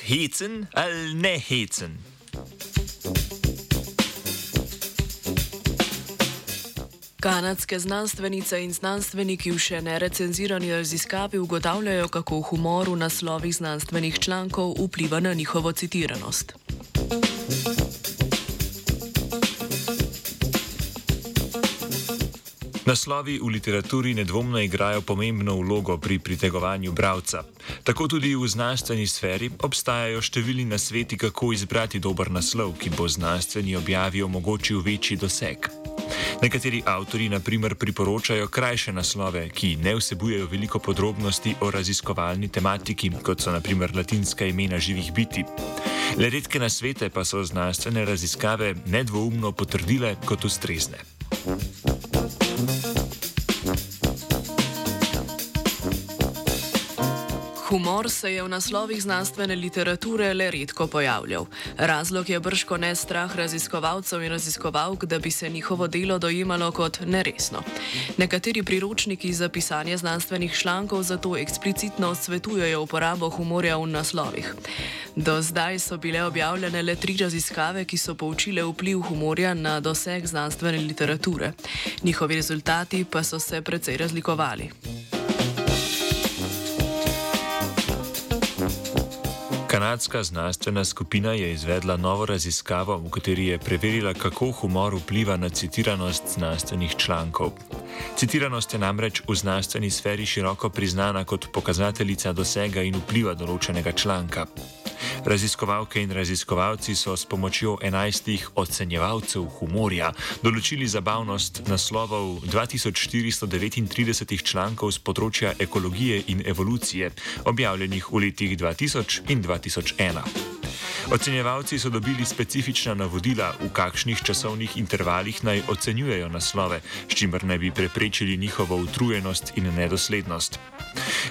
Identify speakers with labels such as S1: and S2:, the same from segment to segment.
S1: hecen ali ne hecen?
S2: Kanadske znanstvenice in znanstveniki v še nerecenzirani raziskavi ugotavljajo, kako humor v naslovih znanstvenih člankov vpliva na njihovo citiranost.
S1: Naslovi v literaturi nedvomno igrajo pomembno vlogo pri pritegovanju bralca. Tako tudi v znanstveni sferi obstajajo številni nasveti, kako izbrati dober naslov, ki bo znanstveni objavi omogočil večji doseg. Nekateri avtori, na primer, priporočajo krajše naslove, ki ne vsebujejo veliko podrobnosti o raziskovalni tematiki, kot so naprimer latinska imena živih biti. Le redke nasvete pa so znanstvene raziskave nedvoumno potrdile kot ustrezne.
S2: Humor se je v naslovih znanstvene literature le redko pojavljal. Razlog je brško ne strah raziskovalcev in raziskovalk, da bi se njihovo delo dojemalo kot neresno. Nekateri priročniki za pisanje znanstvenih člankov zato eksplicitno svetujejo uporabo humorja v naslovih. Do zdaj so bile objavljene le tri raziskave, ki so poučile vpliv humorja na doseg znanstvene literature. Njihovi rezultati pa so se precej razlikovali.
S1: Kanadska znanstvena skupina je izvedla novo raziskavo, v kateri je preverila, kako humor vpliva na citiranost znanstvenih člankov. Citiranost je namreč v znanstveni sferi široko priznana kot pokazateljica dosega in vpliva določenega članka. Raziskovalke in raziskovalci so s pomočjo enajstih ocenjevalcev humorja določili zabavnost naslovov 2439 člankov z področja ekologije in evolucije, objavljenih v letih 2000 in 2001. Ocenjevalci so dobili specifična navodila, v kakšnih časovnih intervalih naj ocenjujejo naslove, s čimer naj bi preprečili njihovo utrujenost in nedoslednost.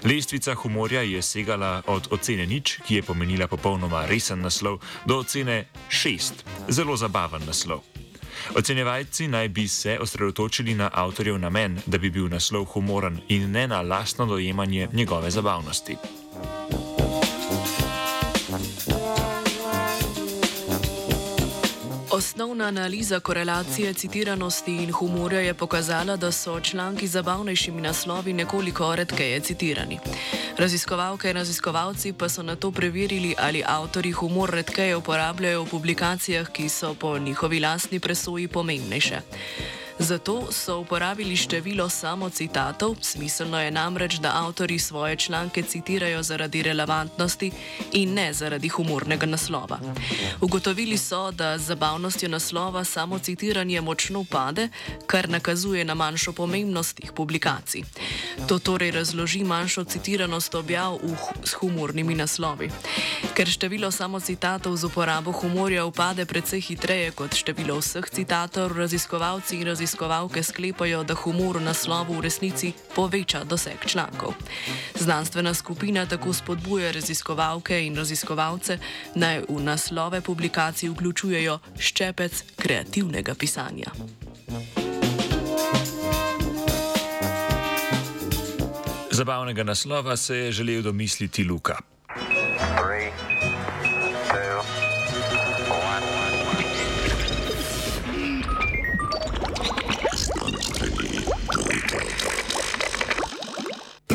S1: Lestvica humorja je segala od ocene nič, ki je pomenila popolnoma resen naslov, do ocene šest, zelo zabaven naslov. Ocenjevalci naj bi se osredotočili na avtorjev namen, da bi bil naslov humoren in ne na lastno dojemanje njegove zabavnosti.
S2: Osnovna analiza korelacije citiranosti in humorja je pokazala, da so članki z zabavnejšimi naslovi nekoliko redkeje citirani. Raziskovalke in raziskovalci pa so na to preverili, ali avtori humor redkeje uporabljajo v publikacijah, ki so po njihovi lastni presoji pomembnejše. Zato so uporabili število samocitatov, smiselno je namreč, da avtori svoje članke citirajo zaradi relevantnosti in ne zaradi humornega naslova. Ugotovili so, da z zabavnostjo naslova samocitiranje močno pade, kar nakazuje na manjšo pomembnost teh publikacij. To torej razloži manjšo citiranost objav s humornimi naslovi. Ker število samocitatov z uporabo humorja upade precej hitreje kot število vseh citatov, raziskovalci in raziskovalke sklepajo, da humor v naslovu v resnici poveča doseg člankov. Znanstvena skupina tako spodbuja raziskovalke in raziskovalce, naj v naslove publikacij vključujejo ščepec kreativnega pisanja.
S1: Zabavnega naslova se je želel domisliti Luka.